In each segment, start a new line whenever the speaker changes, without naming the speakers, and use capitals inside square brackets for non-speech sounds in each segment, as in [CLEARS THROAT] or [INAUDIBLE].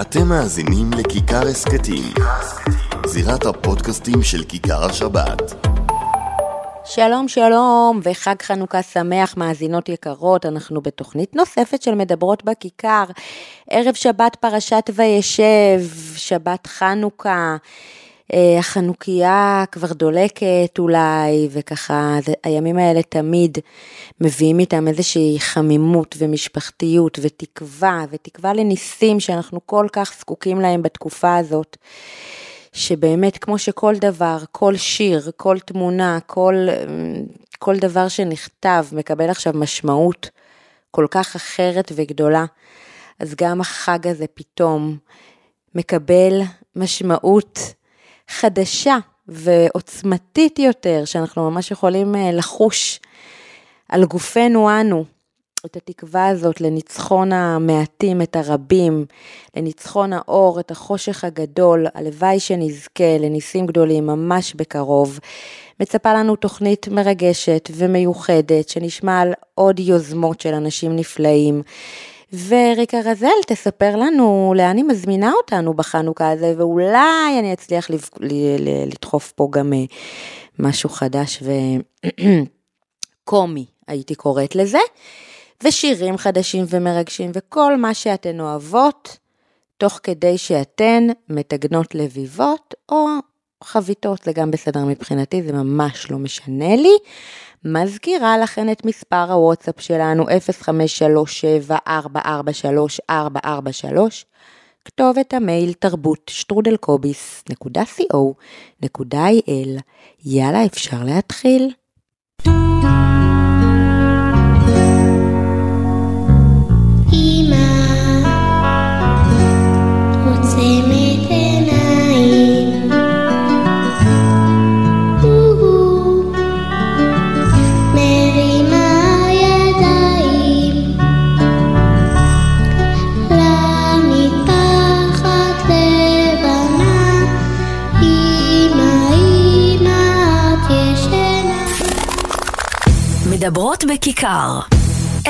אתם מאזינים לכיכר הסכתים, זירת הפודקאסטים של כיכר השבת.
שלום שלום וחג חנוכה שמח מאזינות יקרות, אנחנו בתוכנית נוספת של מדברות בכיכר, ערב שבת פרשת וישב, שבת חנוכה, החנוכיה כבר דולקת אולי, וככה הימים האלה תמיד מביאים איתם איזושהי חמימות ומשפחתיות ותקווה, ותקווה לניסים שאנחנו כל כך זקוקים להם בתקופה הזאת. שבאמת כמו שכל דבר, כל שיר, כל תמונה, כל, כל דבר שנכתב מקבל עכשיו משמעות כל כך אחרת וגדולה, אז גם החג הזה פתאום מקבל משמעות חדשה ועוצמתית יותר, שאנחנו ממש יכולים אה, לחוש על גופנו אנו. את התקווה הזאת לניצחון המעטים את הרבים, לניצחון האור, את החושך הגדול, הלוואי שנזכה לניסים גדולים ממש בקרוב. מצפה לנו תוכנית מרגשת ומיוחדת, שנשמע על עוד יוזמות של אנשים נפלאים. וריקה רזל תספר לנו לאן היא מזמינה אותנו בחנוכה הזה, ואולי אני אצליח לדחוף פה גם אה, משהו חדש וקומי, [CLEARS THROAT] הייתי קוראת לזה. ושירים חדשים ומרגשים וכל מה שאתן אוהבות, תוך כדי שאתן מתגנות לביבות או חביתות, זה גם בסדר מבחינתי, זה ממש לא משנה לי. מזכירה לכן את מספר הוואטסאפ שלנו 0537443443, כתובת המייל תרבות שטרודלקוביס.co.il. יאללה, אפשר להתחיל.
מדברות בכיכר.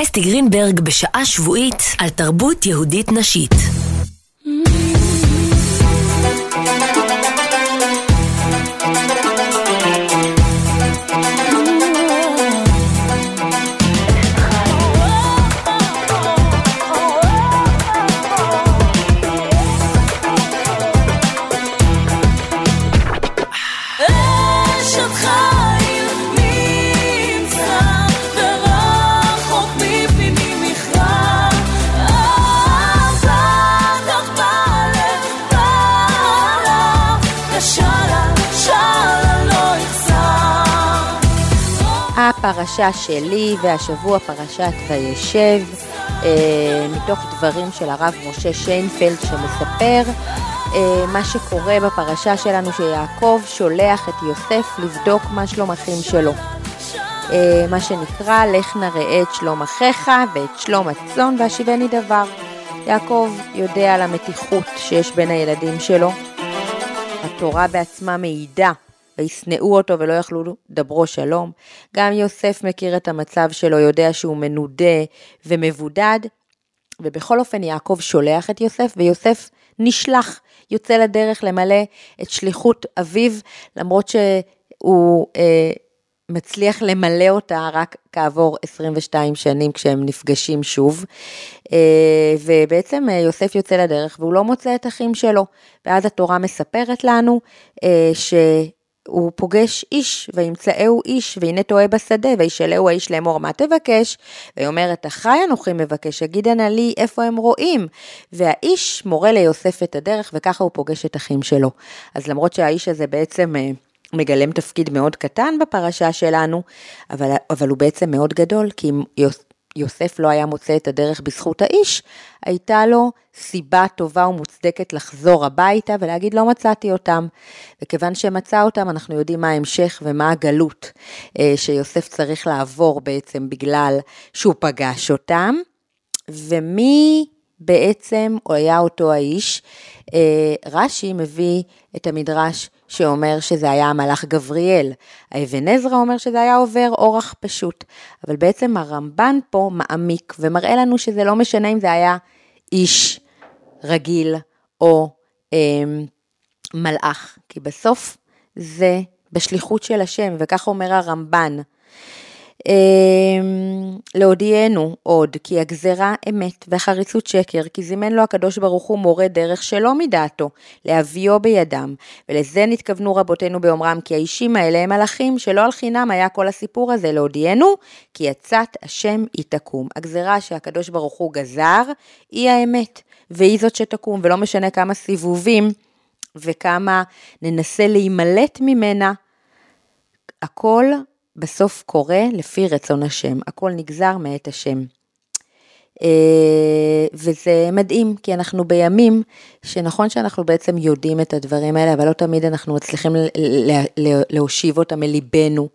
אסתי גרינברג בשעה שבועית על תרבות יהודית נשית.
הפרשה שלי והשבוע פרשת וישב, אה, מתוך דברים של הרב משה שיינפלד שמספר אה, מה שקורה בפרשה שלנו שיעקב שולח את יוסף לבדוק מה שלום אחים שלו. אה, מה שנקרא, לך נראה את שלום אחיך ואת שלום הצאן והשיבני דבר. יעקב יודע על המתיחות שיש בין הילדים שלו. התורה בעצמה מעידה וישנאו אותו ולא יכלו דברו שלום. גם יוסף מכיר את המצב שלו, יודע שהוא מנודה ומבודד, ובכל אופן יעקב שולח את יוסף, ויוסף נשלח, יוצא לדרך למלא את שליחות אביו, למרות שהוא אה, מצליח למלא אותה רק כעבור 22 שנים כשהם נפגשים שוב. אה, ובעצם אה, יוסף יוצא לדרך והוא לא מוצא את אחים שלו. ואז התורה מספרת לנו אה, ש... הוא פוגש איש, וימצאהו איש, והנה טועה בשדה, וישאלהו האיש לאמור מה תבקש, ויאמר את אחי אנוכי מבקש, אגידה נא לי איפה הם רואים. והאיש מורה ליוסף את הדרך, וככה הוא פוגש את אחים שלו. אז למרות שהאיש הזה בעצם... אה, מגלם תפקיד מאוד קטן בפרשה שלנו, אבל, אבל הוא בעצם מאוד גדול, כי אם יוסף לא היה מוצא את הדרך בזכות האיש, הייתה לו סיבה טובה ומוצדקת לחזור הביתה ולהגיד לא מצאתי אותם. וכיוון שמצא אותם, אנחנו יודעים מה ההמשך ומה הגלות אה, שיוסף צריך לעבור בעצם בגלל שהוא פגש אותם. ומי בעצם היה אותו האיש? אה, רש"י מביא את המדרש שאומר שזה היה המלאך גבריאל. האבן עזרא אומר שזה היה עובר אורח פשוט. אבל בעצם הרמב"ן פה מעמיק ומראה לנו שזה לא משנה אם זה היה איש רגיל או אה, מלאך, כי בסוף זה בשליחות של השם, וכך אומר הרמב"ן. אמ, להודיענו עוד כי הגזרה אמת והחריצות שקר, כי זימן לו הקדוש ברוך הוא מורה דרך שלא מדעתו, להביאו בידם, ולזה נתכוונו רבותינו באומרם כי האישים האלה הם מלאכים, שלא על חינם היה כל הסיפור הזה להודיענו, כי יצאת השם היא תקום. הגזרה שהקדוש ברוך הוא גזר, היא האמת, והיא זאת שתקום, ולא משנה כמה סיבובים וכמה ננסה להימלט ממנה, הכל בסוף קורה לפי רצון השם, הכל נגזר מאת השם. אה, וזה מדהים, כי אנחנו בימים שנכון שאנחנו בעצם יודעים את הדברים האלה, אבל לא תמיד אנחנו מצליחים להושיב אותם מליבנו.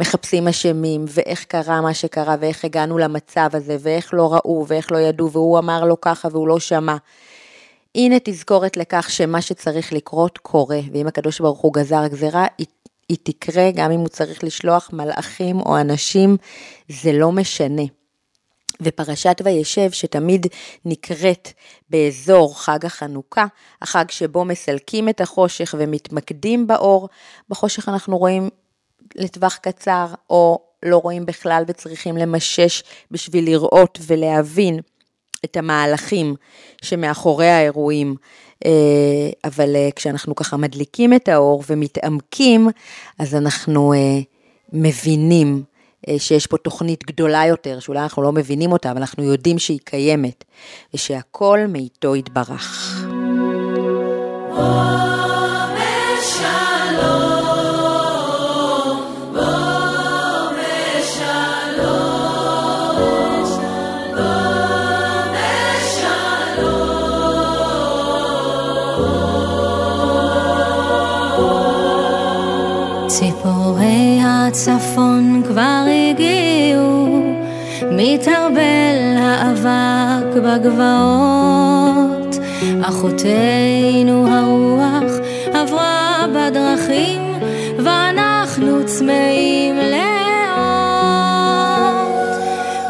מחפשים אשמים, ואיך קרה מה שקרה, ואיך הגענו למצב הזה, ואיך לא ראו, ואיך לא ידעו, והוא אמר לו ככה והוא לא שמע. הנה תזכורת לכך שמה שצריך לקרות קורה, ואם הקדוש ברוך הוא גזר גזירה, היא תקרה גם אם הוא צריך לשלוח מלאכים או אנשים, זה לא משנה. ופרשת וישב שתמיד נקראת באזור חג החנוכה, החג שבו מסלקים את החושך ומתמקדים באור, בחושך אנחנו רואים לטווח קצר או לא רואים בכלל וצריכים למשש בשביל לראות ולהבין את המהלכים שמאחורי האירועים. אה, אבל אה, כשאנחנו ככה מדליקים את האור ומתעמקים, אז אנחנו אה, מבינים שיש פה תוכנית גדולה יותר, שאולי אנחנו לא מבינים אותה, אבל אנחנו יודעים שהיא קיימת, ושהכל מאיתו יתברך.
הצפון כבר הגיעו, מתערבל האבק בגבעות. אחותנו הרוח עברה בדרכים, ואנחנו צמאים לאות.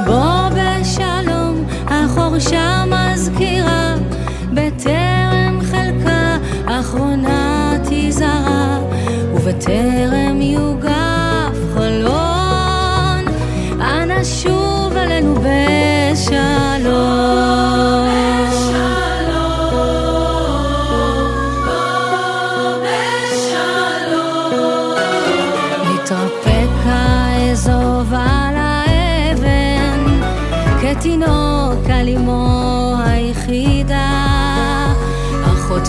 בוא בשלום, החורשה מזכירה, בטרם חלקה אחרונה תזרע, ובטרם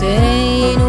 אחותנו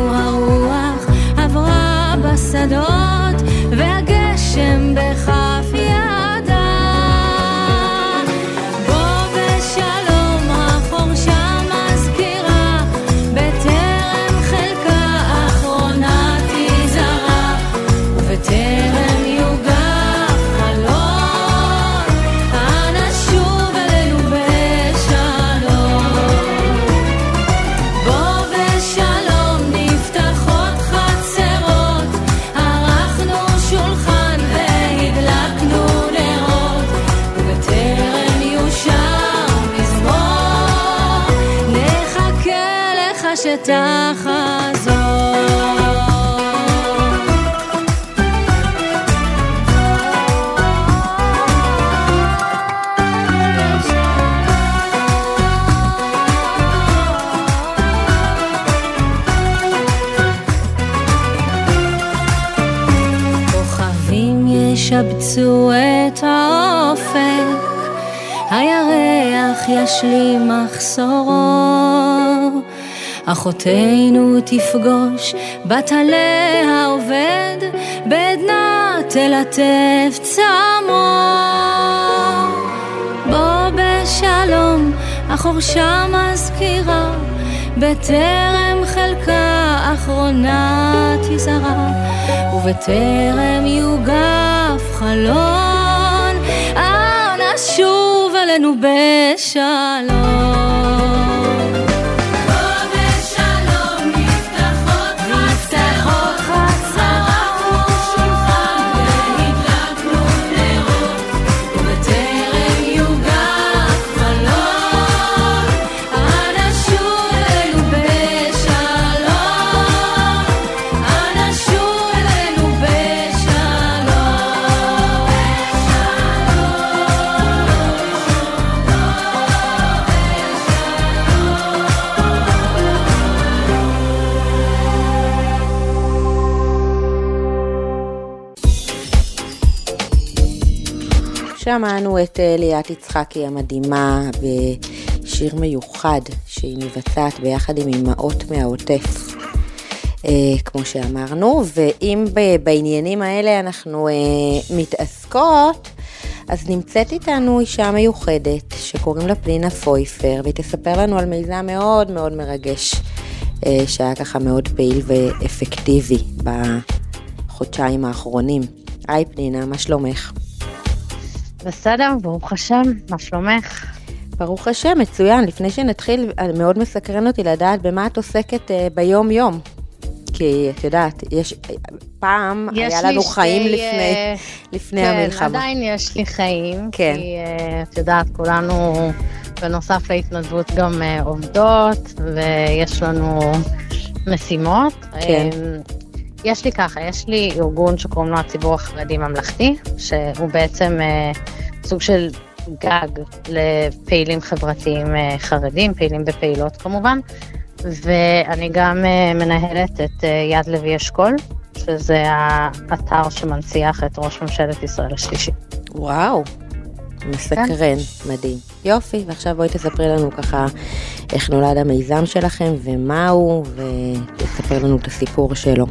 ישבצו את האופק, הירח ישלים מחסורו. אחותנו תפגוש בטלה העובד, בעדנה תלטף צמו. בוא בשלום, החורשה מזכירה, בטרם חלקה אחרונה תזרע, ובטרם יוגף חלון, אנא שוב אלינו בשלום.
שמענו את אה, ליאת יצחקי המדהימה בשיר מיוחד שהיא מבצעת ביחד עם אמהות מהעוטף, אה, כמו שאמרנו, ואם בעניינים האלה אנחנו אה, מתעסקות, אז נמצאת איתנו אישה מיוחדת שקוראים לה פנינה פויפר, והיא תספר לנו על מיזם מאוד מאוד מרגש, שהיה ככה מאוד פעיל ואפקטיבי בחודשיים האחרונים. היי פנינה, מה שלומך?
בסדר, ברוך השם, מה שלומך?
ברוך השם, מצוין. לפני שנתחיל, מאוד מסקרן אותי לדעת במה את עוסקת uh, ביום-יום. כי את יודעת, יש, פעם יש היה לנו חיים שתי, לפני, uh, לפני
כן,
המלחמה.
כן, עדיין יש לי חיים.
כן.
כי uh, את יודעת, כולנו בנוסף להתנדבות גם uh, עובדות, ויש לנו משימות.
כן.
Uh, יש לי ככה, יש לי ארגון שקוראים לו הציבור החרדי ממלכתי, שהוא בעצם אה, סוג של גג לפעילים חברתיים אה, חרדים, פעילים ופעילות כמובן, ואני גם אה, מנהלת את אה, יד לוי אשכול, שזה האתר שמנציח את ראש ממשלת ישראל השלישי.
וואו, מסקרן, כן. מדהים. יופי, ועכשיו בואי תספרי לנו ככה איך נולד המיזם שלכם ומה הוא, ותספר לנו את הסיפור שלו.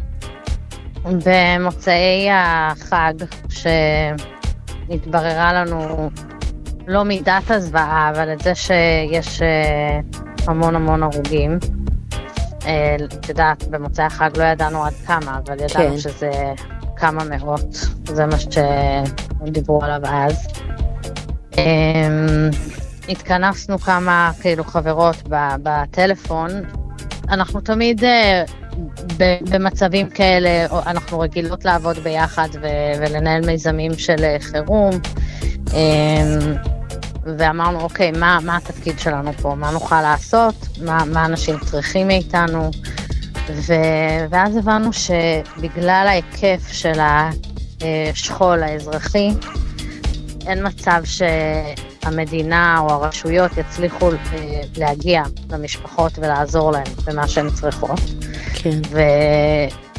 במוצאי החג, שהתבררה לנו לא מידת הזוועה, אבל את זה שיש אה, המון המון הרוגים. אה, את יודעת, במוצאי החג לא ידענו עד כמה, אבל ידענו כן. שזה כמה מאות, זה מה שדיברו עליו אז. אמ, התכנסנו כמה כאילו חברות בטלפון, אנחנו תמיד אה, במצבים כאלה אנחנו רגילות לעבוד ביחד ולנהל מיזמים של אה, חירום. אמ, ואמרנו, אוקיי, מה, מה התפקיד שלנו פה? מה נוכל לעשות? מה, מה אנשים צריכים מאיתנו? ו, ואז הבנו שבגלל ההיקף של השכול האזרחי, אין מצב שהמדינה או הרשויות יצליחו אה, להגיע למשפחות ולעזור להן במה שהן צריכות.
כן.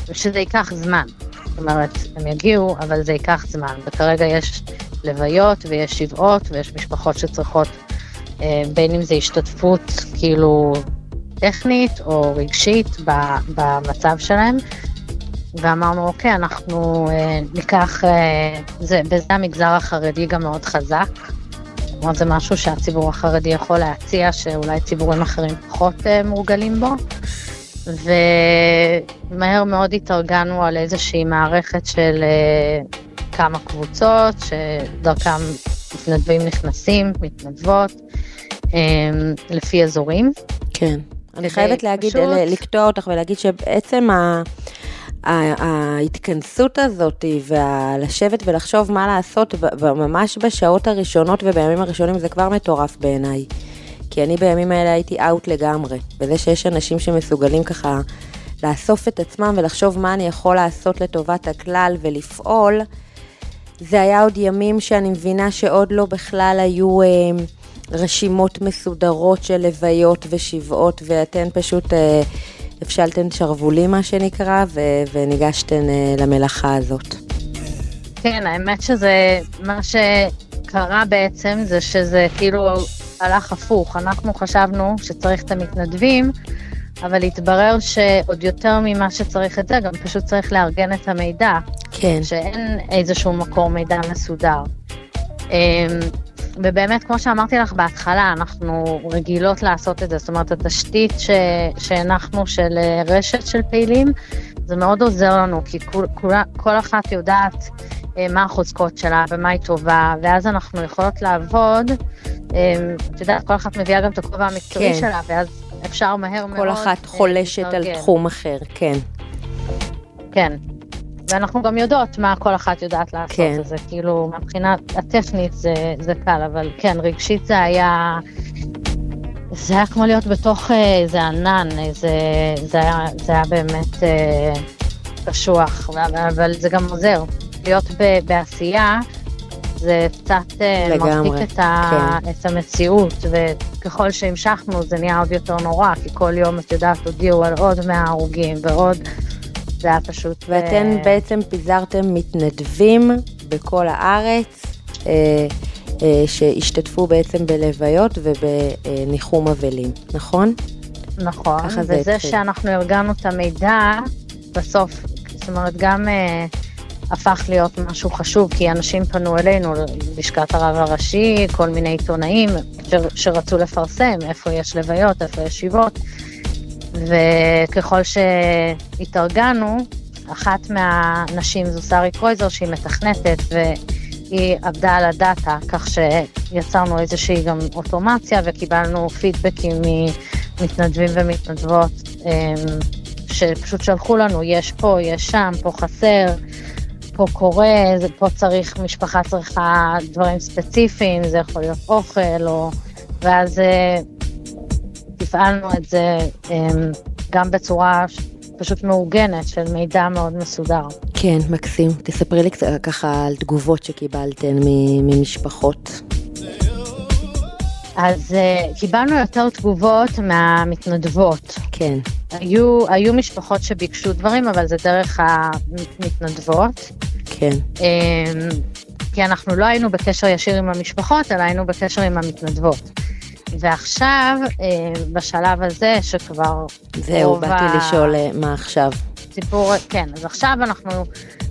ושזה ייקח זמן. זאת אומרת, הם יגיעו, אבל זה ייקח זמן. וכרגע יש לוויות ויש שבעות ויש משפחות שצריכות, אה, בין אם זה השתתפות כאילו טכנית או רגשית במצב שלהם. ואמרנו, אוקיי, אנחנו אה, ניקח, אה, זה, בזה המגזר החרדי גם מאוד חזק. כלומר, זה משהו שהציבור החרדי יכול להציע, שאולי ציבורים אחרים פחות אה, מורגלים בו. ומהר מאוד התארגנו על איזושהי מערכת של אה, כמה קבוצות, שדרכם מתנדבים נכנסים, מתנדבות, אה, לפי אזורים.
כן. אני חייבת להגיד, פשוט... לקטוע אותך ולהגיד שבעצם ה... ההתכנסות הזאת ולשבת ולחשוב מה לעשות ממש בשעות הראשונות ובימים הראשונים זה כבר מטורף בעיניי. כי אני בימים האלה הייתי אאוט לגמרי, וזה שיש אנשים שמסוגלים ככה לאסוף את עצמם ולחשוב מה אני יכול לעשות לטובת הכלל ולפעול, זה היה עוד ימים שאני מבינה שעוד לא בכלל היו אה, רשימות מסודרות של לוויות ושבעות, ואתן פשוט אה, הפשלתן שרוולים מה שנקרא, ו- וניגשתן אה, למלאכה הזאת.
כן, האמת שזה, מה שקרה בעצם זה שזה כאילו הלך הפוך. אנחנו חשבנו שצריך את המתנדבים, אבל התברר שעוד יותר ממה שצריך את זה, גם פשוט צריך לארגן את המידע.
כן.
שאין איזשהו מקור מידע מסודר. אמ, ובאמת, כמו שאמרתי לך בהתחלה, אנחנו רגילות לעשות את זה. זאת אומרת, התשתית שהנחנו של אה, רשת של פעילים, זה מאוד עוזר לנו, כי כל, כל, כל אחת יודעת מה החוזקות שלה ומה היא טובה, ואז אנחנו יכולות לעבוד אמ, את יודעת, כל אחת מביאה גם את הכובע המקצועי כן. שלה, ואז אפשר מהר
מאוד... כל אחת אה, חולשת על תחום אחר, כן.
כן. ואנחנו גם יודעות מה כל אחת יודעת לעשות, כן. אז זה כאילו, מבחינה הטכנית זה, זה קל, אבל כן, רגשית זה היה... זה היה כמו להיות בתוך איזה אה, ענן, איזה, זה, היה, זה היה באמת אה, קשוח, אבל זה גם עוזר. להיות ב, בעשייה, זה קצת אה, מרחיק את, ה, כן. את המציאות, וככל שהמשכנו זה נהיה עוד יותר נורא, כי כל יום, את יודעת, הודיעו על עוד 100 הרוגים ועוד, זה היה פשוט...
ואתן uh... בעצם פיזרתם מתנדבים בכל הארץ. Uh, אה, שהשתתפו בעצם בלוויות ובניחום אבלים, נכון?
נכון, וזה
התחיל.
שאנחנו ארגנו את המידע, בסוף, זאת אומרת, גם אה, הפך להיות משהו חשוב, כי אנשים פנו אלינו, לשכת הרב הראשי, כל מיני עיתונאים ש, שרצו לפרסם איפה יש לוויות, איפה יש ישיבות, וככל שהתארגנו, אחת מהנשים זו שרי קרויזר, שהיא מתכנתת, והיא עבדה על הדאטה, כך שיצרנו איזושהי גם אוטומציה וקיבלנו פידבקים ממתנדבים ומתנדבות אמ, שפשוט שלחו לנו, יש פה, יש שם, פה חסר, פה קורה, זה, פה צריך, משפחה צריכה דברים ספציפיים, זה יכול להיות אוכל, או... ואז אה, תפעלנו את זה אמ, גם בצורה פשוט מאורגנת של מידע מאוד מסודר.
כן, מקסים. תספרי לי קצת ככה על תגובות שקיבלתן ממשפחות.
אז uh, קיבלנו יותר תגובות מהמתנדבות.
כן,
היו, היו משפחות שביקשו דברים, אבל זה דרך המתנדבות.
כן,
Um, כי אנחנו לא היינו בקשר ישיר עם המשפחות, אלא היינו בקשר עם המתנדבות. ועכשיו, uh, בשלב הזה, שכבר...
זהו,
רוב
באתי
ה-
לשאול אה, מה עכשיו.
סיפור, כן, אז עכשיו אנחנו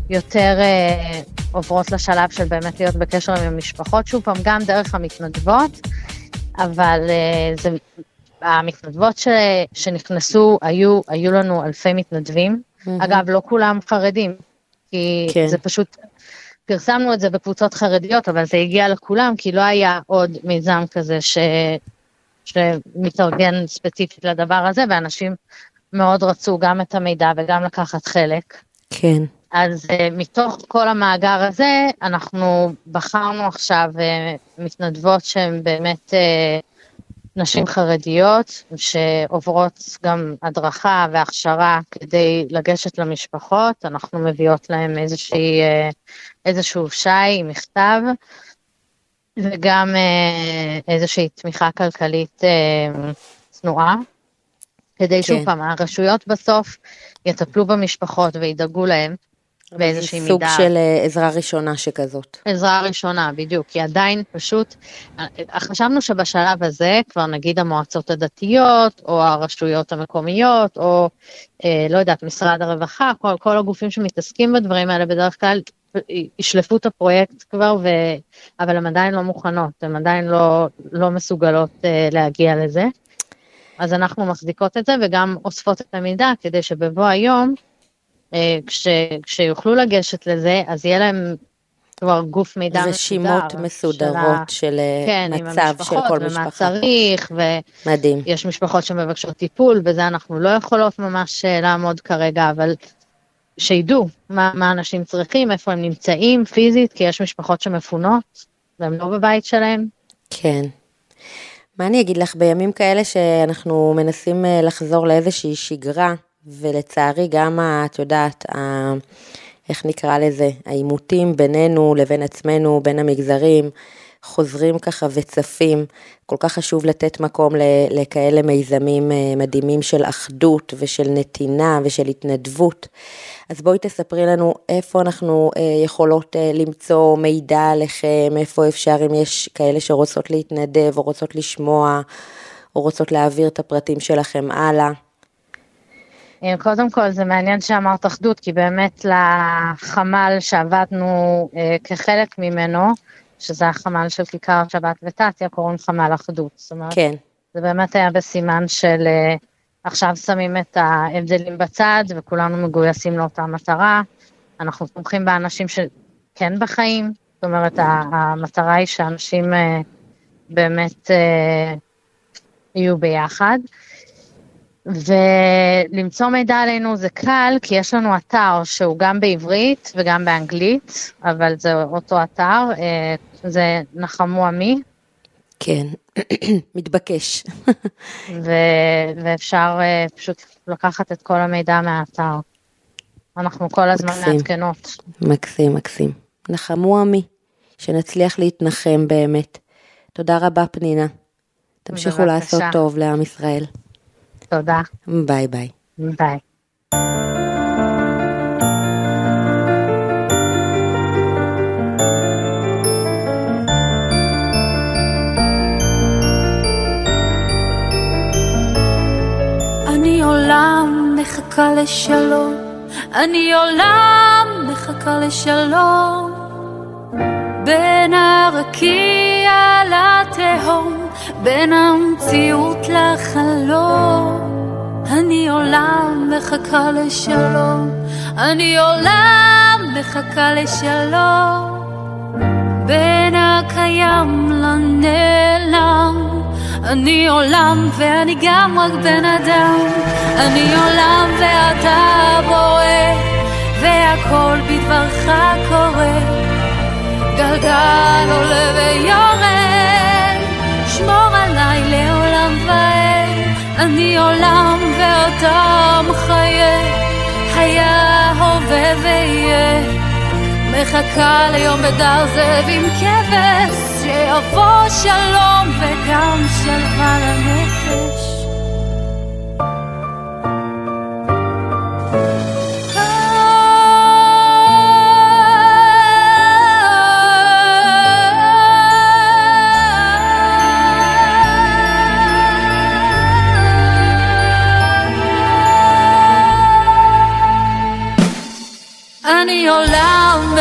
יותר אה, עוברות לשלב של באמת להיות בקשר עם המשפחות, שוב פעם, גם דרך המתנדבות, אבל אה, זה, המתנדבות ש, שנכנסו, היו, היו לנו אלפי מתנדבים. אגב, לא כולם חרדים, כי
כן.
זה פשוט, פרסמנו את זה בקבוצות חרדיות, אבל זה הגיע לכולם, כי לא היה עוד מיזם כזה ש, שמתארגן ספציפית לדבר הזה, ואנשים מאוד רצו גם את המידע וגם לקחת חלק.
כן,
אז uh, מתוך כל המאגר הזה, אנחנו בחרנו עכשיו uh, מתנדבות שהן באמת uh, נשים חרדיות, שעוברות גם הדרכה והכשרה כדי לגשת למשפחות. אנחנו מביאות להן איזושהי, uh, איזשהו שי מכתב, וגם uh, איזושהי תמיכה כלכלית uh, צנועה. כדי שוב
כן.
פעם, הרשויות בסוף יטפלו במשפחות וידאגו להם באיזושהי
זה סוג
מידה.
של אה, עזרה ראשונה שכזאת.
עזרה ראשונה, בדיוק, כי עדיין פשוט, אה, חשבנו שבשלב הזה כבר נגיד המועצות הדתיות, או הרשויות המקומיות, או אה, לא יודעת, משרד הרווחה, כל, כל הגופים שמתעסקים בדברים האלה בדרך כלל ישלפו את הפרויקט כבר, ו... אבל הן עדיין לא מוכנות, הן עדיין לא, לא מסוגלות אה, להגיע לזה. אז אנחנו מחזיקות את זה וגם אוספות את המידע כדי שבבוא היום, אה, כש, כשיוכלו לגשת לזה, אז יהיה להם כבר גוף מידע
רשימות
מסודר.
מסודרות של אה,
כן, עם
מצב של
המשפחות
כל
ומה
משפחה.
צריך,
מדהים.
ויש משפחות שמבקשות טיפול, בזה אנחנו לא יכולות ממש אה, לעמוד כרגע, אבל שידעו מה, מה אנשים צריכים, איפה הם נמצאים פיזית, כי יש משפחות שמפונות, והם לא בבית שלהם.
כן. מה אני אגיד לך, בימים כאלה שאנחנו מנסים אה, לחזור לאיזושהי שגרה, ולצערי גם, את יודעת, ה- איך נקרא לזה, העימותים בינינו לבין עצמנו, בין המגזרים, חוזרים ככה וצפים. כל כך חשוב לתת מקום לכאלה מיזמים אה, מדהימים של אחדות ושל נתינה ושל התנדבות. אז בואי תספרי לנו איפה אנחנו אה, יכולות אה, למצוא מידע עליכם, איפה אפשר אם יש כאלה שרוצות להתנדב או רוצות לשמוע או רוצות להעביר את הפרטים שלכם הלאה.
אה, קודם כל זה מעניין שאמרת אחדות, כי באמת לחמ"ל שעבדנו אה, כחלק ממנו, שזה החמ"ל של כיכר שבת ותתיה, קוראים חמ"ל אחדות. זאת אומרת,
כן,
זה באמת היה בסימן של אה, עכשיו שמים את ההבדלים בצד וכולנו מגויסים לאותה מטרה. אנחנו תומכים באנשים שכן בחיים, זאת אומרת, המטרה היא שאנשים אה, באמת אה, יהיו ביחד. ולמצוא מידע עלינו זה קל, כי יש לנו אתר שהוא גם בעברית וגם באנגלית, אבל זה אותו אתר, אה, זה נחמו עמי,
כן, [CLEARS THROAT] מתבקש.
ו- ואפשר אה, פשוט לקחת את כל המידע מהאתר. אנחנו כל הזמן
מקסים.
מעדכנות.
מקסים, מקסים. נחמו עמי, שנצליח להתנחם באמת. תודה רבה פנינה. תמשיכו
בבקשה.
לעשות טוב לעם ישראל.
תודה.
ביי ביי.
ביי.
אני עולם מחכה לשלום, אני עולם מחכה לשלום. בין הרקיע לתהום, בין המציאות לחלום. אני עולם מחכה לשלום, אני עולם מחכה לשלום. בין הקיים לנעלם. אני עולם ואני גם רק בן אדם, אני עולם ואתה בורא, והכל בדברך קורה. גלגל עולה ויורד, שמור עליי לעולם ועד, אני עולם ואתה מחיה, היה, הווה ויהיה. מחכה ליום בדר זאב עם כבש שיבוא שלום וגם שלווה לנפש.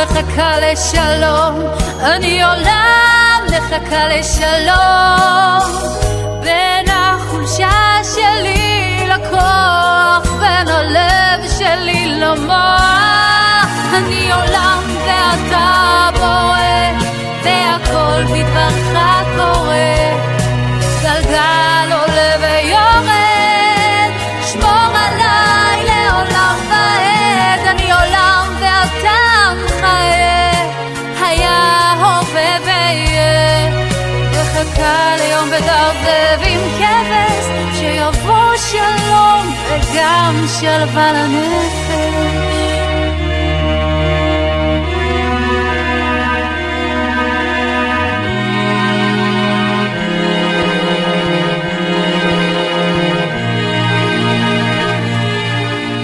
מחכה לשלום, אני עולם מחכה לשלום בין החולשה שלי לכוח, בין הלב שלי למוח. אני עולם ואתה בורא, והכל בדברך קורה. גלגל עולה ויורד, מחכה ליום בדר זאב עם כבש, שיבוא שלום וגם שלווה לנפש.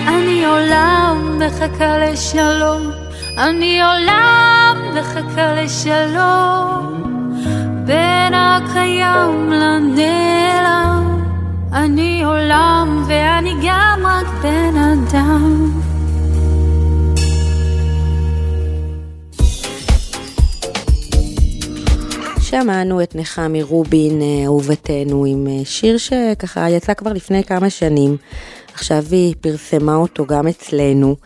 אני עולם מחכה לשלום, אני עולם מחכה לשלום, הקיים לנעלם. אני עולם ואני גם רק בן אדם.
שמענו את נחמי רובין, אה, אהובתנו, עם אה, שיר שככה יצא כבר לפני כמה שנים. עכשיו היא פרסמה אותו גם אצלנו,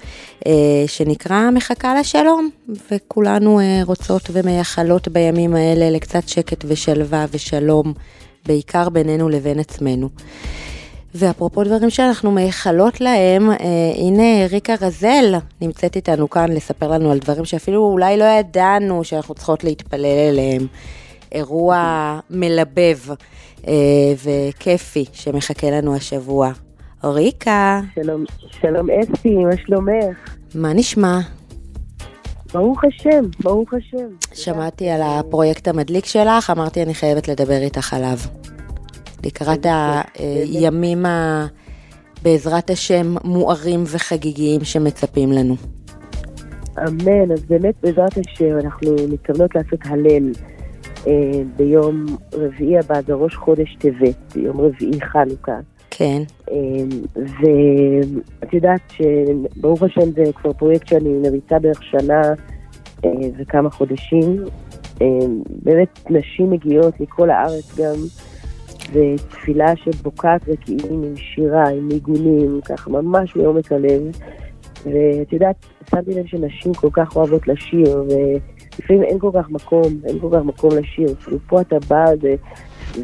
אה, שנקרא מחכה לשלום, וכולנו אה, רוצות ומייחלות בימים האלה לקצת שקט ושלווה ושלום, בעיקר בינינו לבין עצמנו. ואפרופו דברים שאנחנו מייחלות להם, אה, הנה ריקה רזל נמצאת איתנו כאן לספר לנו על דברים שאפילו אולי לא ידענו שאנחנו צריכות להתפלל אליהם. אירוע מלבב אה, וכיפי שמחכה לנו השבוע. ריקה,
שלום, שלום אסתי, מה שלומך?
מה נשמע?
ברוך השם, ברוך השם.
שמעתי על הפרויקט המדליק שלך, אמרתי אני חייבת לדבר איתך עליו. לקראת הימים ה... בעזרת השם מוארים וחגיגיים שמצפים לנו.
אמן, אז באמת בעזרת השם אנחנו מתכוונות לעשות הלל אה, ביום רביעי הבא, זה ראש חודש טבת, ביום רביעי חנוכה.
כן,
אה, ואת יודעת שברוך השם זה כבר פרויקט שאני מריצה בערך שנה אה, וכמה חודשים. אה, באמת נשים מגיעות מכל הארץ גם, ותפילה שבוקעת רקיעים עם שירה, עם ניגונים, ככה ממש מעומק הלב. ואת יודעת, שמתי לב שנשים כל כך אוהבות לשיר, ולפעמים אין כל כך מקום, אין כל כך מקום לשיר. כאילו פה אתה בא, ו-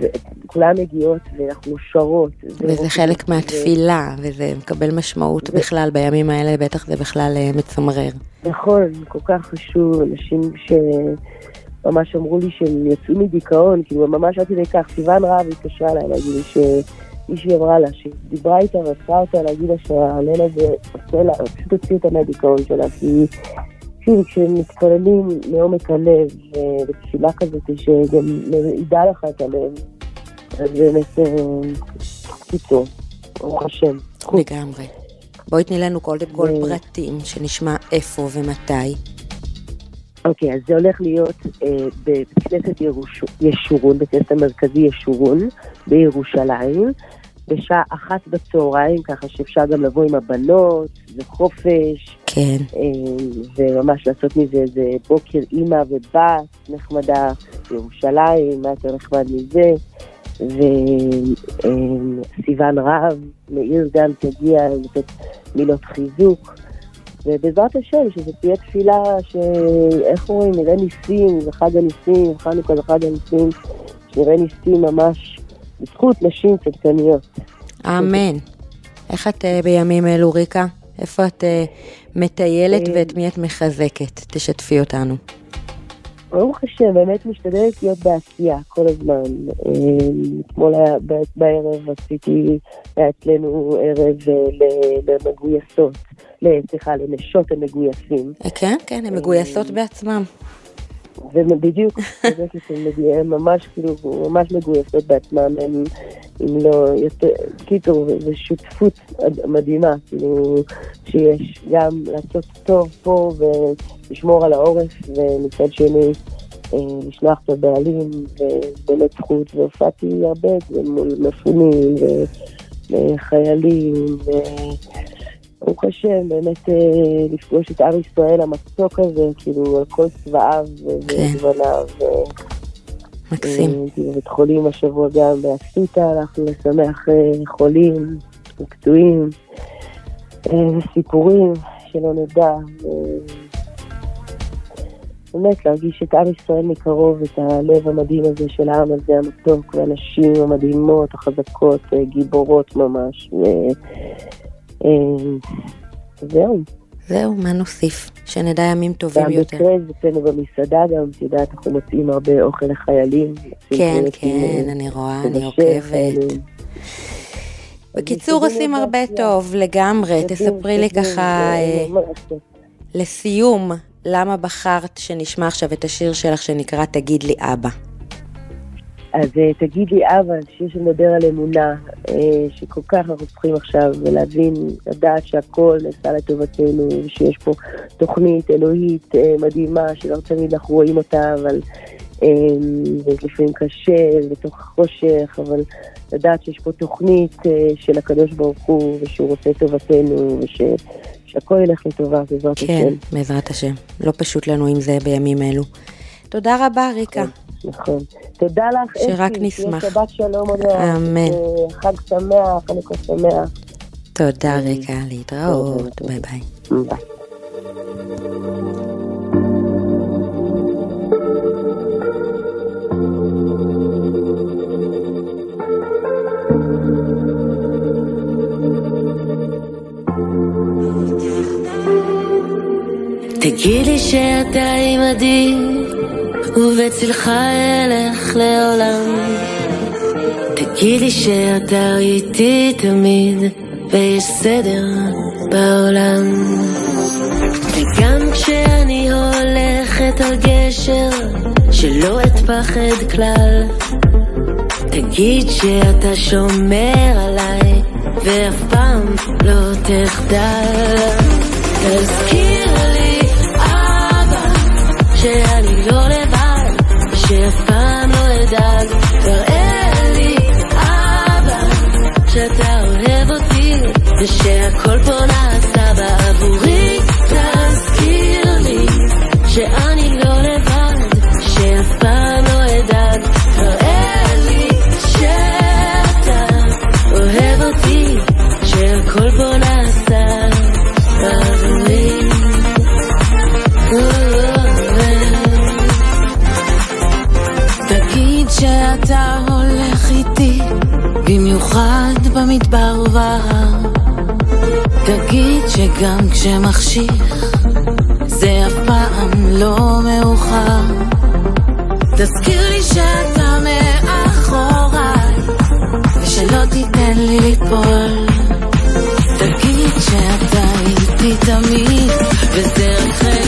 וכולן מגיעות, ואנחנו שרות.
וזה חלק מהתפילה, וזה מקבל משמעות בכלל בימים האלה, בטח זה בכלל אה, מצמרר.
נכון, כל כך חשוב, אנשים שממש אמרו לי שהם יצאו מדיכאון, כאילו ממש עד כדי כך, סיוון רהב התקשרה אליי להגיד לי שמישהי אמרה לה, שדיברה איתה ועצרה אותה להגיד לה שהליל הזה עושה לה, פשוט הוציא אותה מהדיכאון שלה, כי שוב, כשמתפללים מעומק הלב, ובתפילה כזאת שגם מרעידה לך את הלב, אז באמת, אה, קיצור, ברוך השם.
לגמרי. בואי תני לנו קודם כל
ו-
פרטים, שנשמע איפה ומתי.
אוקיי, אז זה הולך להיות אה, בבית כנסת. ישורון, בית כנסת המרכזי ישורון בירושלים, בשעה אחת בצהריים, ככה שאפשר גם לבוא עם הבנות, זה חופש.
כן.
וממש לעשות מזה איזה בוקר אימא ובת נחמדה, ירושלים, מה יותר נחמד מזה. וסיוון רהב, מאיר גם תגיע לתת מילות חיזוק. ובעזרת השם, שזו תהיה תפילה שאיך אומרים, נראה ניסים, זה חג הניסים, חנוכה זה חג הניסים, שנראה ניסים ממש בזכות נשים צדקניות.
אמן. איך את אה, בימים אלו, ריקה? איפה את אה, מטיילת אה, ואת מי את מחזקת? תשתפי אותנו.
ברוך השם, באמת משתדלת להיות בעשייה כל הזמן. אתמול היה בערב עשיתי, אצלנו ערב למגויסות, סליחה, לנשות המגויסים.
כן, כן, הן מגויסות בעצמן.
ובדיוק, הן ממש כאילו, ממש מגויסות בעצמם, הם, אם לא, יותר, קיצור, זו שותפות מדהימה, כאילו, שיש גם לעשות טוב פה ולשמור על העורף, ומצד שני, אה, לשלוח את הבעלים, ובאמת זכות, והופעתי הרבה מול מפונים וחיילים, ו... ברוך השם, באמת אה, לפגוש את עם ישראל המתוק הזה, כאילו, על כל צבעיו וגווניו.
כן. מקסים.
הייתי בבית חולים השבוע גם באסותא, הלכנו לשמח אה, חולים ופצועים, וסיפורים שלא נדע. באמת להרגיש את עם ישראל מקרוב, את הלב המדהים הזה של העם הזה המתוק, והנשים המדהימות, החזקות, גיבורות ממש. אה, זהו.
זהו, מה נוסיף? שנדע ימים טובים יותר.
והמקרה זה אצלנו במסעדה גם, את יודעת, אנחנו מוצאים הרבה אוכל לחיילים.
כן, כן, אני רואה, אני עוקבת. בקיצור, עושים הרבה טוב, לגמרי. תספרי לי ככה, אה, לסיום, למה בחרת שנשמע עכשיו את השיר שלך שנקרא תגיד לי אבא?
אז uh, תגיד לי, אבא, שיר שמדבר על אמונה, uh, שכל כך אנחנו צריכים עכשיו, ולהבין, לדעת שהכל נעשה לטובתנו, ושיש פה תוכנית אלוהית uh, מדהימה, שלא תמיד אנחנו רואים אותה, אבל לפעמים קשה, בתוך החושך, אבל לדעת שיש פה תוכנית של הקדוש ברוך הוא, ושהוא רוצה טובתנו, וש... שהכל ילך לטובה, בעזרת
כן, השם. כן, בעזרת השם. לא פשוט לנו עם זה בימים אלו. תודה רבה, ריקה.
נכון. נכון. תודה לך,
אסי. שרק נשמח.
שבת שלום עוד
אמן.
חג שמח, חנוכה שמח.
תודה ריקה, להתראות, ביי ביי. ביי.
תגידי שאתה עימדי ובצלך אלך לעולם. תגיד לי שאתה איתי תמיד, ויש סדר בעולם. וגם כשאני הולכת על גשר, שלא אתפחד כלל. תגיד שאתה שומר עליי, ואף פעם לא תחדל. תזכיר שאף פעם לא אדאג, תראה לי, אבא, שאתה אוהב אותי, ושהכל פה נעשה בעבורי, תזכיר לי, שאני לא לבד, שאף פעם לא אדאג, תראה לי, שאתה אוהב אותי, שהכל פה נעשה במיוחד במדבר ובהר. תגיד שגם כשמחשיך, זה אף פעם לא מאוחר. תזכיר לי שאתה מאחוריי, ושלא תיתן לי ליפול. תגיד שאתה איתי תמיד, וזה רק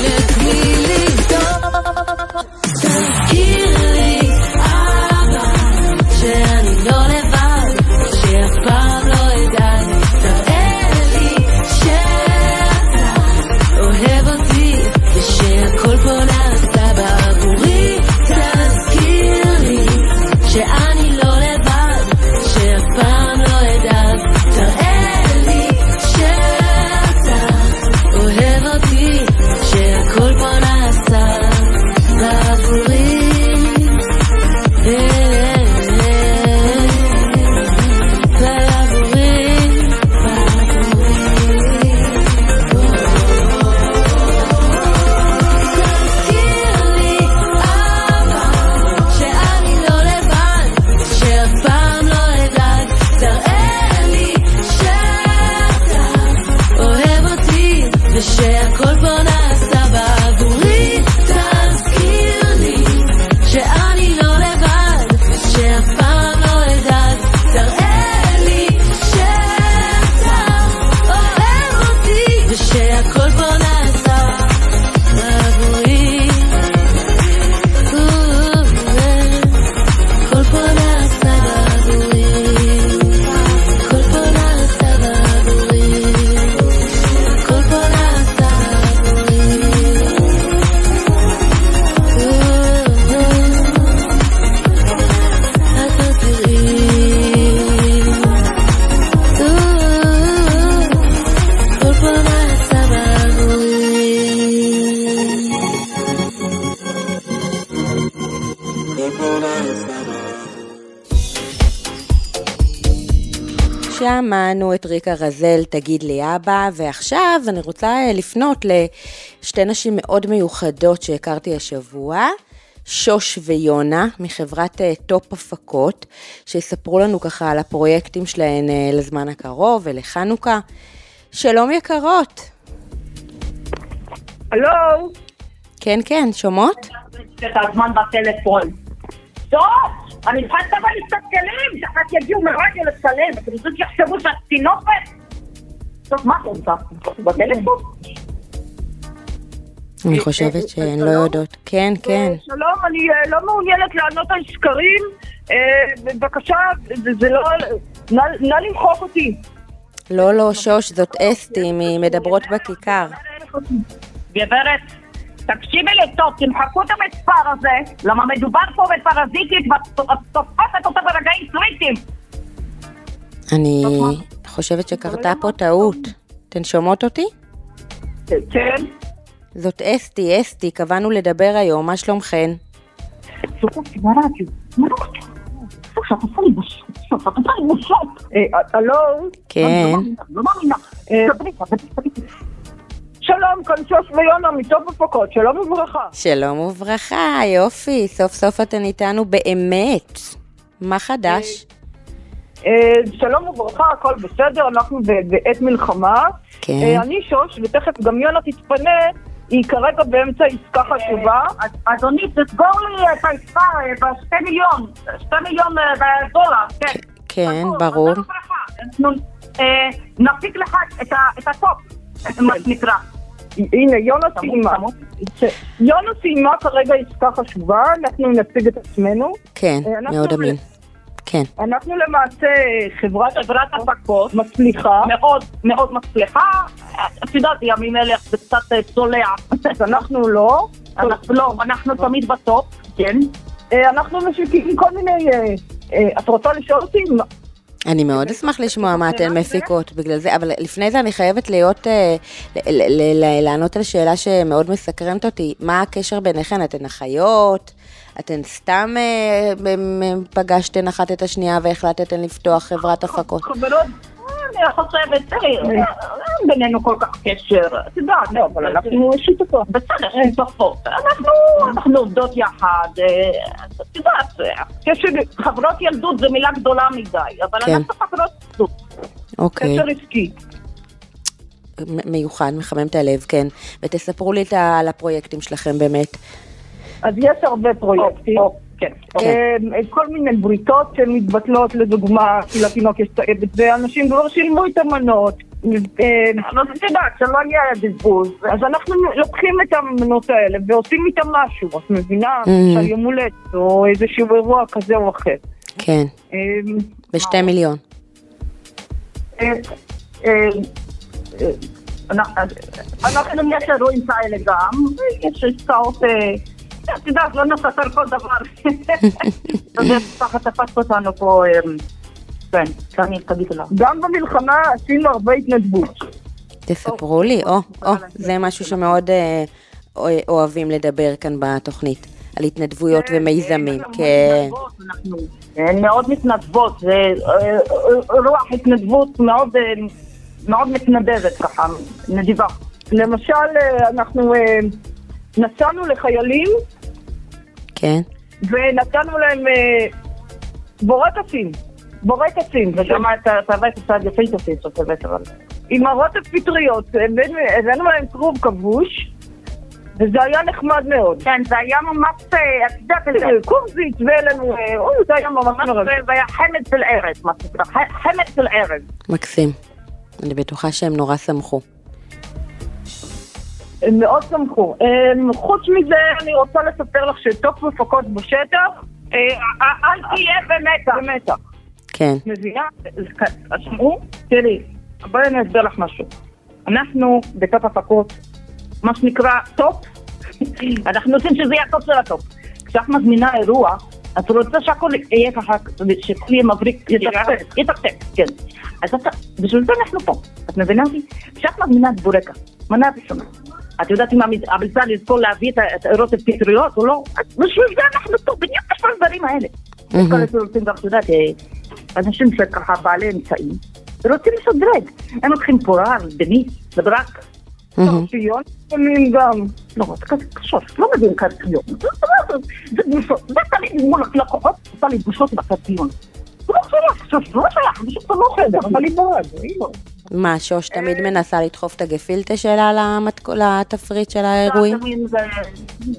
שמענו את ריקה רזל, תגיד לי אבא, ועכשיו אני רוצה אה, לפנות לשתי נשים מאוד מיוחדות שהכרתי השבוע. שוש ויונה מחברת אה, טופ הפקות, שיספרו לנו ככה על הפרויקטים שלהן אה, לזמן הקרוב ולחנוכה. שלום יקרות.
הלו?
כן, כן, שומעות?
את הזמן בטלפון. טוב, אני צריכה לדבר מסתכלים, שאחת יגיעו מרגע לצלם, אתם רוצים שיחשבו שאת תינופת? טוב, מה את רוצה? בטלפון?
אני חושבת שהן לא יודעות. כן, כן.
אה, שלום, אני אה, לא מעוניינת לענות על שקרים. אה, בבקשה, זה לא... נא למחוק אותי.
לא, לא, שוש, זאת אסתי ממדברות בכיכר.
גברת, תקשיבי לי טוב, תמחקו את המספר הזה, למה מדובר פה בפרזיטית ותופסת אותה ברגעים קריטיים.
אני חושבת שקרתה פה טעות. אתן שומעות אותי?
כן?
זאת אסתי, אסתי, קבענו לדבר היום, מה שלומכן?
שותפתי ברדיו. מה אתה רוצה? שאת עושה לי בושות. שאת עושה לי בושות. הלו?
כן.
שלום, כאן שוש ויונה מטוב הפקות, שלום וברכה.
שלום וברכה, יופי, סוף סוף אתן איתנו באמת. מה חדש?
אה, שלום וברכה, הכל בסדר, אנחנו בעת מלחמה.
כן.
אה, אני שוש, ותכף גם יונה תתפנה, היא כרגע באמצע עסקה חשובה. אדוני, תסגור לי את העסקה בשתי מיליון, שתי מיליון אה, דולר, כן.
כן, ברור.
אנחנו אה, נפיק לך את הטופ, מה שנקרא. הנה, יונה סיימה. יונה סיימה כרגע עסקה חשובה, אנחנו נציג את עצמנו.
כן,
אה,
מאוד אמין. כן.
אנחנו למעשה חברת חברת הפקות מצליחה. מאוד מאוד מצליחה. את יודעת, בימים אלה זה קצת אה, צולע. אז אנחנו לא. אנחנו לא, אנחנו תמיד בטופ, כן. אה, אנחנו משיקים כל מיני... אה, אה, את רוצה לשאול אותי?
אני מאוד אשמח לשמוע מה אתן מפיקות בגלל זה, אבל לפני זה אני חייבת להיות, אה, לענות על שאלה שמאוד מסקרנת אותי. מה הקשר ביניכן? אתן אחיות? אתן סתם אה, פגשתן אחת את השנייה והחלטתן לפתוח חברת הפקות?
אני חושבת, אין בינינו כל כך קשר, את יודעת, לא, אבל אנחנו שותפות. בסדר, שותפות. אנחנו אנחנו עובדות יחד, אה, את יודעת, אה, קשר, חברות ילדות זה מילה גדולה מדי, אבל
כן.
אנחנו חברות ילדות,
אוקיי,
קשר עסקי.
מיוחד, מחמם את הלב, כן. ותספרו לי על הפרויקטים שלכם באמת.
אז יש הרבה פרויקטים. כן.
כן.
אה, כל מיני בריתות שמתבטלות, לדוגמה, כי לתינוק יש תאבת, ואנשים כבר שילמו את המנות. אה, אבל את יודעת, שלא יהיה בזבוז. אז אנחנו לוקחים את המנות האלה ועושים איתם משהו, את מבינה?
Mhm.
של יום הולדת, או איזשהו אירוע כזה או אחר.
כן,
אה,
בשתי מיליון.
אה, אה, אה, אנחנו- יש אירועים כאלה גם, יש עסקאות, את יודעת, לא נספר כל דבר. [LAUGHS] יודע, ככה תפסת אותנו פה, אה, כן, שאני תגיד לה. גם במלחמה עשינו הרבה התנדבות.
תספרו לי, או, או, זה משהו שמאוד אה, אוה- אוהבים לדבר כאן בתוכנית, על התנדבויות ומיזמים, כן.
הן מאוד מתנדבות, זה אה, אה, רוח התנדבות מאוד, אה, מאוד מתנדבת ככה, נדיבה. למשל, אה, אנחנו אה, נסענו לחיילים
כן,
ונתנו להם. וגם את הבאת קצת יפייטוסים שאת הבאת, אבל... עם הרוטף פטריות, הבאנו להם כרוב כבוש, וזה היה נחמד מאוד. כן, זה היה ממש, אה, את יודעת, קורזית, והעלינו, אה, אוי, זה היה ממש מרגש. זה היה חמד של ארץ, מה שנקרא, חמד של ארץ.
מקסים. אני בטוחה שהם נורא שמחו.
הם מאוד שמחו. אה, חוץ מזה, אני רוצה לספר לך שטופ הפקות בשטח, אה, אה, אל תהיה במתח. במתח.
כן,
מבינה? אז שמעו? תראי, בואי אני אסביר לך משהו. אנחנו בטופ הפקות, מה שנקרא טופ, [LAUGHS] אנחנו רוצים שזה יהיה הטופ של הטופ. כשאת מזמינה אירוע, את רוצה שהכל יהיה ככה, שהכל יהיה מבריק, יתקתק, יתקתק, כן. אז בשביל זה אנחנו פה, את מבינה אותי? כשאת מזמינה את בורקה, מנה ראשונה, את יודעת אם הביצה לזכור להביא את הרוטב פטריות או לא? בשביל זה אנחנו פה, בדיוק בשביל הדברים האלה. גם, את יודעת, אה, אנשים שככה בעלי אמצעים, רוצים לשדרג. הם לוקחים פורר, דניס, ברק,
מהמם.
קרפיון, לפעמים גם, לא, זה כזה קשות, לא מבין קרפיון. זה- זה- זה זה תמיד מול לקוחות, עושה לי בושות בקרפיון. זה לא שייך, זה לא שייך, זה פשוט לא אבל היא היא לא.
מה, שוש תמיד מנסה לדחוף את הגפילטה שלה למתק- לתפריט של האירועים?
זה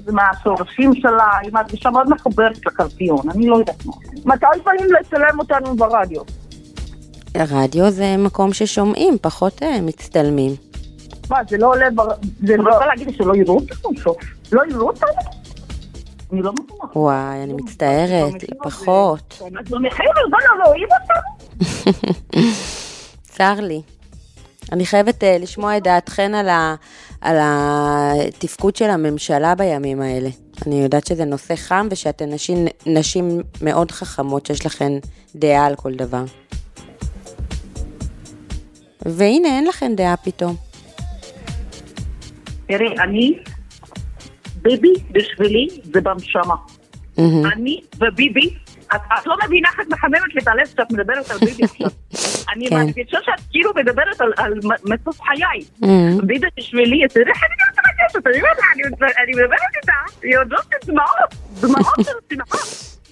זה מהשורשים שלה, היא מרגישה מאוד מחוברת לקרפיון, אני לא יודעת מה. מתי באים לצלם אותנו ברדיו?
רדיו זה מקום ששומעים, פחות אה, מצטלמים.
מה, זה לא עולה בר... זה לא... רוצה להגיד שלא יראו אותנו? לא יראו אותנו? אני לא מבינה.
וואי, אני מצטערת, פחות.
אז במחיר לא לא אותנו?
צר לי. אני חייבת אה, לשמוע את דעתכן על, ה, על התפקוד של הממשלה בימים האלה. אני יודעת שזה נושא חם ושאתן נשים, נשים מאוד חכמות שיש לכן דעה על כל דבר. והנה, אין לכן דעה פתאום.
תראי, אני, ביבי בשבילי זה בנשמה.
מהמם.
אני וביבי, את, את לא מבינה איך את מחממת לי את הלב כשאת מדברת על ביבי עכשיו. [LAUGHS] אני
כן.
מרגישה שאת כאילו מדברת על, על מ- מטוס חיי.
מהמם.
ביבי בשבילי, תראי איך אני מתרגשת, אני אומרת לה, אני- אני מדברת איתה, היא עוד לא דמעות, דמעות של שמחה. [LAUGHS]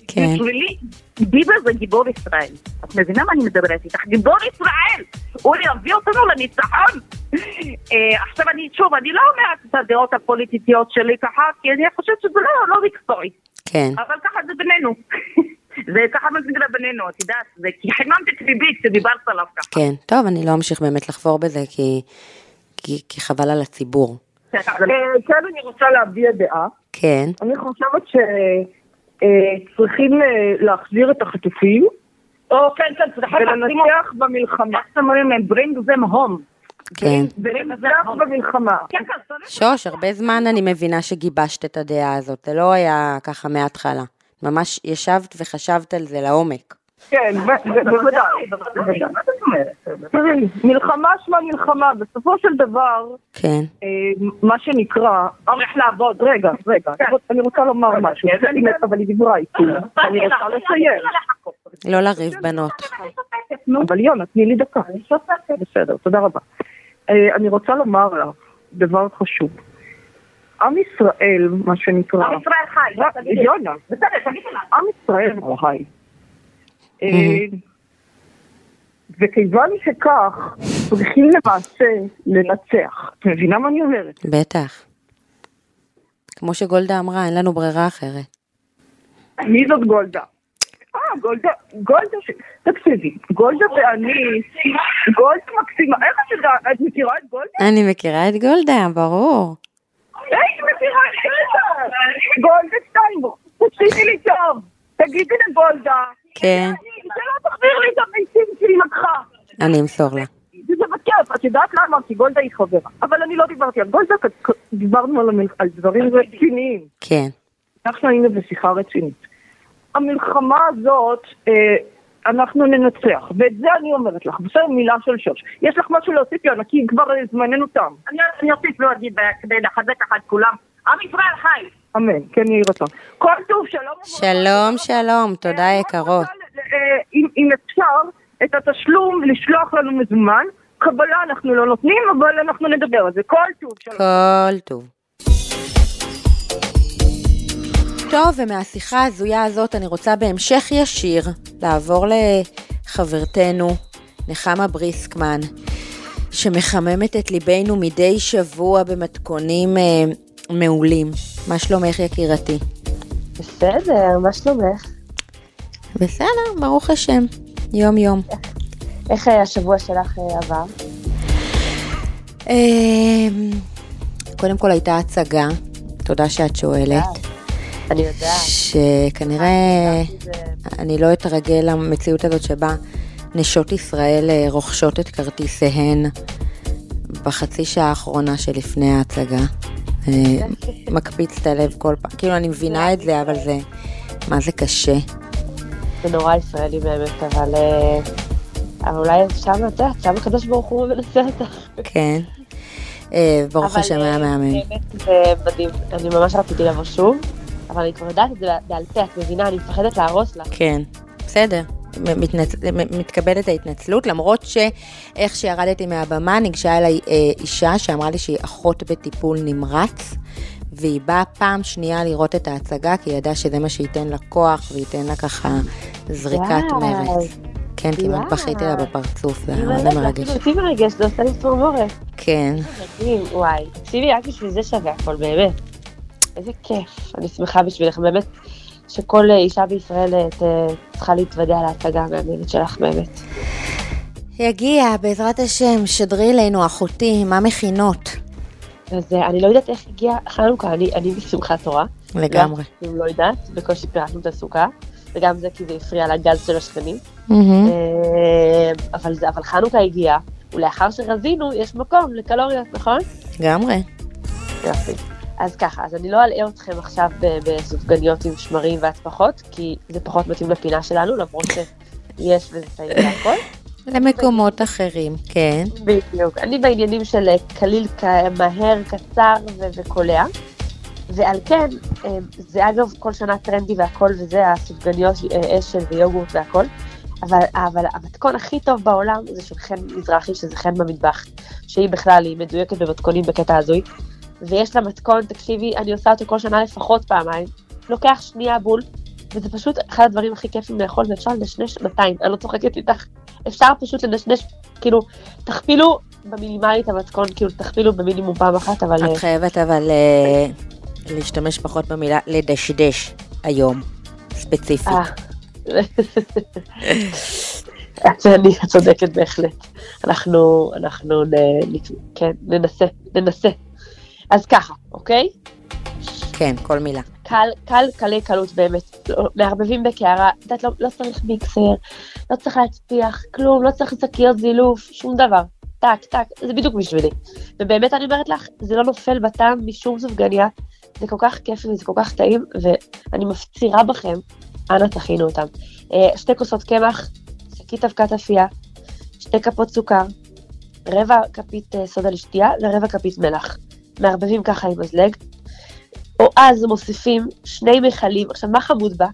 כן.
בשבילי, ביבי זה גיבור ישראל. את מבינה מה אני מדברת איתך? גיבור ישראל! הוא יביא אותנו לניצחון! [LAUGHS] אה, עכשיו אני, שוב, אני לא אומרת את הדעות הפוליטיות שלי ככה, כי אני חושבת שזה לא, לא מקצועי.
כן,
אבל ככה זה בינינו. [LAUGHS] זה ככה מגדל בינינו, את יודעת, זה כי חיממת את ליבי כשדיברת עליו ככה.
כן. טוב, אני לא אמשיך באמת לחפור בזה, כי, כי, כי חבל על הציבור.
אה, כן, אני רוצה להביע דעה.
כן,
אני חושבת שצריכים להחזיר את החטופים. או כן, כן, צריכים ולנצח במלחמה. איך אומרים להם? bring them home.
כן.
ולנצח במלחמה. כן, כן, צריך.
שוש, הרבה זמן אני מבינה שגיבשת את הדעה הזאת, זה לא היה ככה מההתחלה. ממש ישבת וחשבת על זה לעומק.
כן, בוודאי. תראי, מלחמה שמה מלחמה, בסופו של דבר,
כן,
אה, מה שנקרא, הולך לעבוד, רגע, רגע, אני רוצה לומר משהו, אבל היא דיברה איתי, אני רוצה לסיים.
לא לריב בנות.
אבל יונה, תני לי דקה. בסדר, תודה רבה. אה, אני רוצה לומר לך דבר חשוב. עם ישראל, מה שנקרא... עם ישראל חי. יונה. בסדר, תגידי לה. עם ישראל חי. אה, וכיוון שכך, צריכים למעשה לנצח. את מבינה מה אני אומרת?
בטח. כמו שגולדה אמרה, אין לנו ברירה אחרת.
מי זאת גולדה? גולדה, גולדה. תקשיבי, גולדה ואני, גולדה מקסימה, איך את יודעת, את מכירה את גולדה?
אני מכירה את גולדה, ברור.
היית מכירה את גולדה? גולדה שטיינבוך, תקשיבי לי טוב, תגידי לגולדה,
כן,
שלא תחזיר לי את הביצים שהיא לקחה.
אני אמסור לה.
זה בכיף, את יודעת למה? כי גולדה היא חברה. אבל אני לא דיברתי על גולדה, דיברנו על דברים רציניים.
כן,
אנחנו היינו בשיחה רצינית. המלחמה הזאת, אה, אנחנו ננצח, ואת זה אני אומרת לך, בסדר מילה של שוש. יש לך משהו להוסיף, יונה, כי כבר אה, זמננו תם. אני אוסיף לא אגיד אה, כדי לחזק ככה את כולם. עם ישראל חי! אמן, כן יהי רצון. כל טוב, שלום.
שלום, שלום, תודה יקרות.
אה, אם אם אפשר, את התשלום לשלוח לנו מזומן, קבלה אנחנו לא נותנים, אבל אנחנו נדבר על זה. כל טוב, שלום.
כל טוב. טוב, ומהשיחה ההזויה הזאת אני רוצה בהמשך ישיר לעבור לחברתנו נחמה בריסקמן, שמחממת את ליבנו מדי שבוע במתכונים אה, מעולים. מה שלומך יקירתי?
בסדר, מה שלומך?
בסדר, ברוך השם, יום יום.
איך השבוע שלך אה, עבר?
אה, קודם כל הייתה הצגה, תודה שאת שואלת.
אני יודעת.
שכנראה אני לא אתרגל למציאות הזאת שבה נשות ישראל אה, רוכשות את כרטיסיהן בחצי שעה האחרונה שלפני ההצגה. אה, מקפיץ את הלב כל פעם, כאילו אני מבינה את זה, אבל זה, מה זה קשה.
זה נורא ישראלי באמת, אבל... אה, אבל אולי שם, את יודעת, שם הקדוש ברוך הוא מנסה אותך.
כן. ברוך
אבל,
השם היה מהמם.
באמת זה מדהים. אני ממש רציתי לבוא שוב, אבל אני כבר יודעת את זה בעל פה, את מבינה, אני מפחדת להרוס לך.
כן, בסדר. מתנצ... מתקבלת ההתנצלות, למרות שאיך שירדתי מהבמה ניגשה אליי אה, אישה שאמרה לי שהיא אחות בטיפול נמרץ, והיא באה פעם שנייה לראות את ההצגה, כי היא ידעה שזה מה שייתן לה כוח וייתן לה ככה זריקת. מרץ. כן, כמעט. בכיתי לה בפרצוף, זה היה מאוד מרגש.
אפילו אותי מרגש, זה עושה לי צמרמורת.
כן.
וואי. תקשיבי, רק בשביל זה שווה הכל, באמת. איזה כיף. אני שמחה בשבילך, באמת, שכל אה, אישה בישראל אה, ת- צריכה להתוודע להצגה המהממת שלך, באמת.
יגיע, בעזרת השם, שדרי אלינו, אחותי, מה מכינות?
אז אה, אני לא יודעת איך הגיע חנוכה, אני, אני בשמחת תורה.
לגמרי.
אם לא יודעת, בקושי פירקנו את הסוכה, וגם זה כי זה הפריע לגז של השכנים. אה, אבל, זה, אבל חנוכה הגיע, ולאחר שרזינו, יש מקום לקלוריות, נכון?
לגמרי.
יופי. אז ככה, אז אני לא אלאה אתכם עכשיו בסופגניות עם שמרים והטפחות, כי זה פחות מתאים לפינה שלנו, למרות שיש וזה טעים והכל.
למקומות אחרים, כן.
בדיוק. אני בעניינים של אה, קליל מהר, קצר וקולע. ועל כן, אה, זה אגב כל שנה טרנדי והכל, וזה הסופגניות אה, אשל ויוגורט והכל. אבל, אבל המתכון הכי טוב בעולם זה של חן מזרחי, שזה חן במטבח, שהיא בכלל, היא מדויקת במתכונים בקטע הזוי. ויש לה מתכון, תקשיבי, אני עושה אותו כל שנה לפחות פעמיים. לוקח שנייה בול, וזה פשוט אחד הדברים הכי כיפים לאכול, ואפשר לנשנש 200, אני לא צוחקת איתך. אפשר פשוט לנשנש, כאילו, תכפילו במינימלי את המתכון, כאילו, תכפילו במינימום פעם אחת, אבל... אה,
את חייבת אבל אה, להשתמש פחות במילה לדשדש היום, ספציפית.
אה. אני צודקת בהחלט. אנחנו, אנחנו נ, כן, ננסה, ננסה. אז ככה, אוקיי?
כן, כל מילה.
קל, קל, קלי קלות באמת. לא- מערבבים בקערה, את יודעת, לא, לא צריך מיקסר, לא צריך להצפיח, כלום, לא צריך שקיות זילוף, שום דבר. טק, טק, זה בדיוק בשבילי. ובאמת אני אומרת לך, זה לא נופל בטעם משום סופגניה, זה כל כך כיף וזה כל כך טעים, ואני מפצירה בכם, אנא תכינו אותם. אה, שתי כוסות קמח, שקית אבקת אפייה, שתי כפות סוכר, רבע כפית אה, סודה לשתייה ורבע כפית מלח. מערבבים ככה עם מזלג, או אז מוסיפים שני מכלים, עכשיו מה חמוד בה?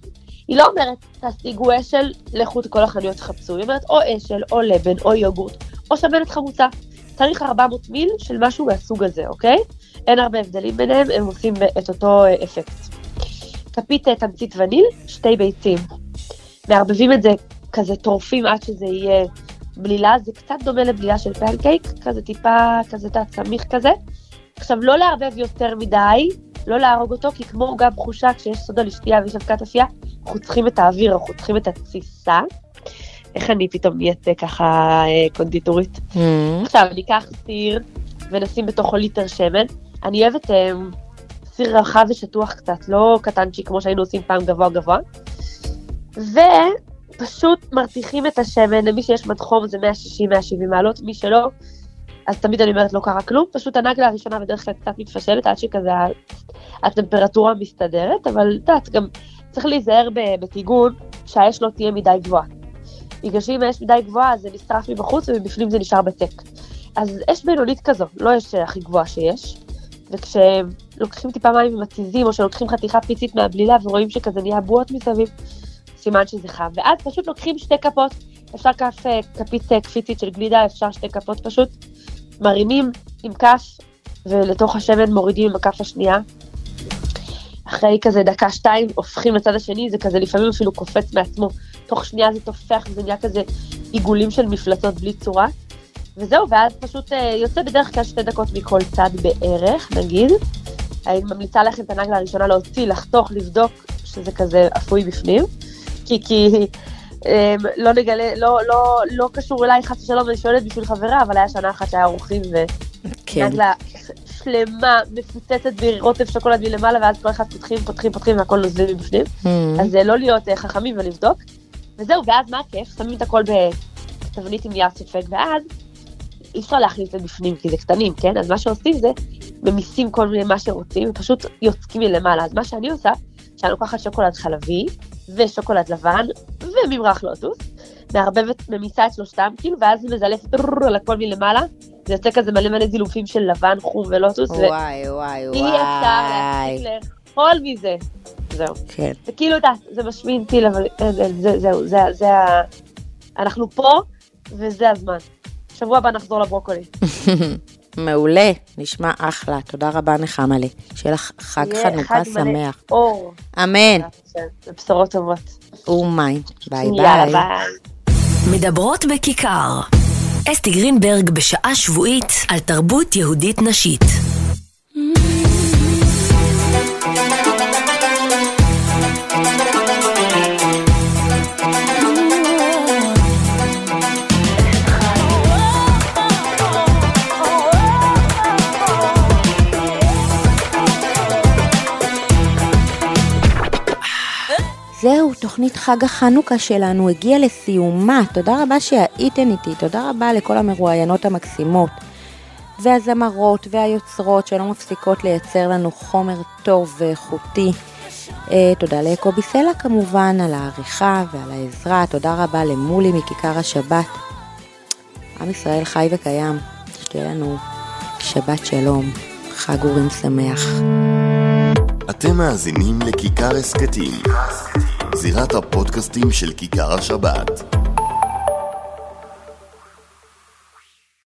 היא לא אומרת, תשיגו אשל, לכו את כל החנויות תחפשו, היא אומרת או אשל, או לבן, או יוגורט, או שמנת חמוצה. צריך 400 מיל של משהו מהסוג הזה, אוקיי? אין הרבה הבדלים ביניהם, הם עושים את אותו אה, אפקט. כפית אה, תמצית וניל, שתי ביצים. מערבבים את זה כזה טורפים עד שזה יהיה בלילה, זה קצת דומה לבלילה של פנקייק, כזה טיפה, כזה, סמיך כזה. עכשיו, לא לערבב יותר מדי, לא להרוג אותו, כי כמו עוגה בחושה, כשיש סודה לשתייה ויש אבקת אפייה, חותכים את האוויר, או חותכים את התסיסה. איך אני פתאום נהיית אה, ככה אה, קונדיטורית?
Mm,
עכשיו, ניקח סיר ונשים בתוכו ליטר שמן. אני אוהבת אה, סיר רחב ושטוח קצת, לא קטנצ'י כמו שהיינו עושים פעם גבוה גבוה. ופשוט מרתיחים את השמן, למי שיש מדחום זה 160-170 מעלות, מי שלא, אז תמיד אני אומרת לא קרה כלום, פשוט הנגלה הראשונה בדרך כלל קצת מתפשלת עד שכזה הטמפרטורה מסתדרת, אבל את יודעת, גם צריך להיזהר בטיגון שהאש לא תהיה מדי גבוהה. בגלל שאם האש מדי גבוהה זה נשרף מבחוץ ומבפנים זה נשאר בצק. אז אש בינונית כזו, לא אש הכי גבוהה שיש. וכשלוקחים טיפה מים ומתיזים, או שלוקחים חתיכה פיצית מהבלילה ורואים שכזה נהיה בועות מסביב, סימן שזה חם. ואז פשוט לוקחים שתי כפות, אפשר כף, אה, כפית אה, קפיצית של גלידה, אפשר שתי כפות פשוט, מרימים עם כף, ולתוך השמן מורידים עם הכף השנייה. אחרי כזה דקה-שתיים הופכים לצד השני, זה כזה לפעמים אפילו קופץ מעצמו. תוך שנייה זה טופח וזה נהיה כזה עיגולים של מפלצות בלי צורה. וזהו, ואז פשוט אה, יוצא בדרך כלל שתי דקות מכל צד בערך, נגיד. אני ממליצה לכם את הנגלה הראשונה להוציא, לחתוך, לבדוק שזה כזה אפוי בפנים. כי, כי לא נגלה, לא, לא, לא קשור אליי חס ושלום, אני שואלת בשביל חברה, אבל היה שנה אחת שהיה אורחים
כן.
ונגלה שלמה, מפוצצת ברוטב שוקולד מלמעלה, ואז כל אחד פותחים, פותחים, פותחים, והכל נוזל מבפנים.
Mm,
אז זה לא להיות אה, חכמים ולבדוק. וזהו, ואז מה הכיף? שמים את הכל בתבנית עם נייר סופג, ואז אי אפשר להכניס לבפנים, כי זה קטנים, כן? אז מה שעושים זה, ממיסים כל מיני מה שרוצים, ופשוט יוצקים מלמעלה. אז מה שאני עושה, שאני לוקחת שוקולד חלבי, ושוקולד לבן, וממרח לוטוס, מערבבת, ממיסה את שלושתם, כאילו, ואז מזלפת טררר על הכל מלמעלה, זה יוצא כזה מלא מלא זילופים של לבן, חום ולוטוס, ואי
וואי, וואי,
אפשר
וואי.
להפסיק לאכול מזה. זהו.
כן.
זה כאילו, את יודעת, זה משמין טיל, אבל אין, אין, זה- זהו, זה, זה ה... אנחנו פה, וזה הזמן. שבוע הבא נחזור לברוקולי. [LAUGHS]
מעולה, נשמע אחלה. תודה רבה נחמלי. שיהיה לך חג
יהיה
חנוכה
חג מלא
שמח.
אור.
אמן.
ובשורות טובות.
ומים. ביי
יאללה,
ביי.
ביי.
מדברות בכיכר. אסתי גרינברג בשעה שבועית על תרבות יהודית נשית.
תוכנית חג החנוכה שלנו הגיעה לסיומה. תודה רבה שהייתן איתי, תודה רבה לכל המרואיינות המקסימות. והזמרות והיוצרות שלא מפסיקות לייצר לנו חומר טוב ואיכותי. אה, תודה לקובי סלע כמובן על העריכה ועל העזרה, תודה רבה למולי מכיכר השבת. עם ישראל חי וקיים, שתהיה לנו שבת שלום, חג אורים שמח.
אתם מאזינים לכיכר הסכתים, זירת הפודקאסטים של כיכר השבת.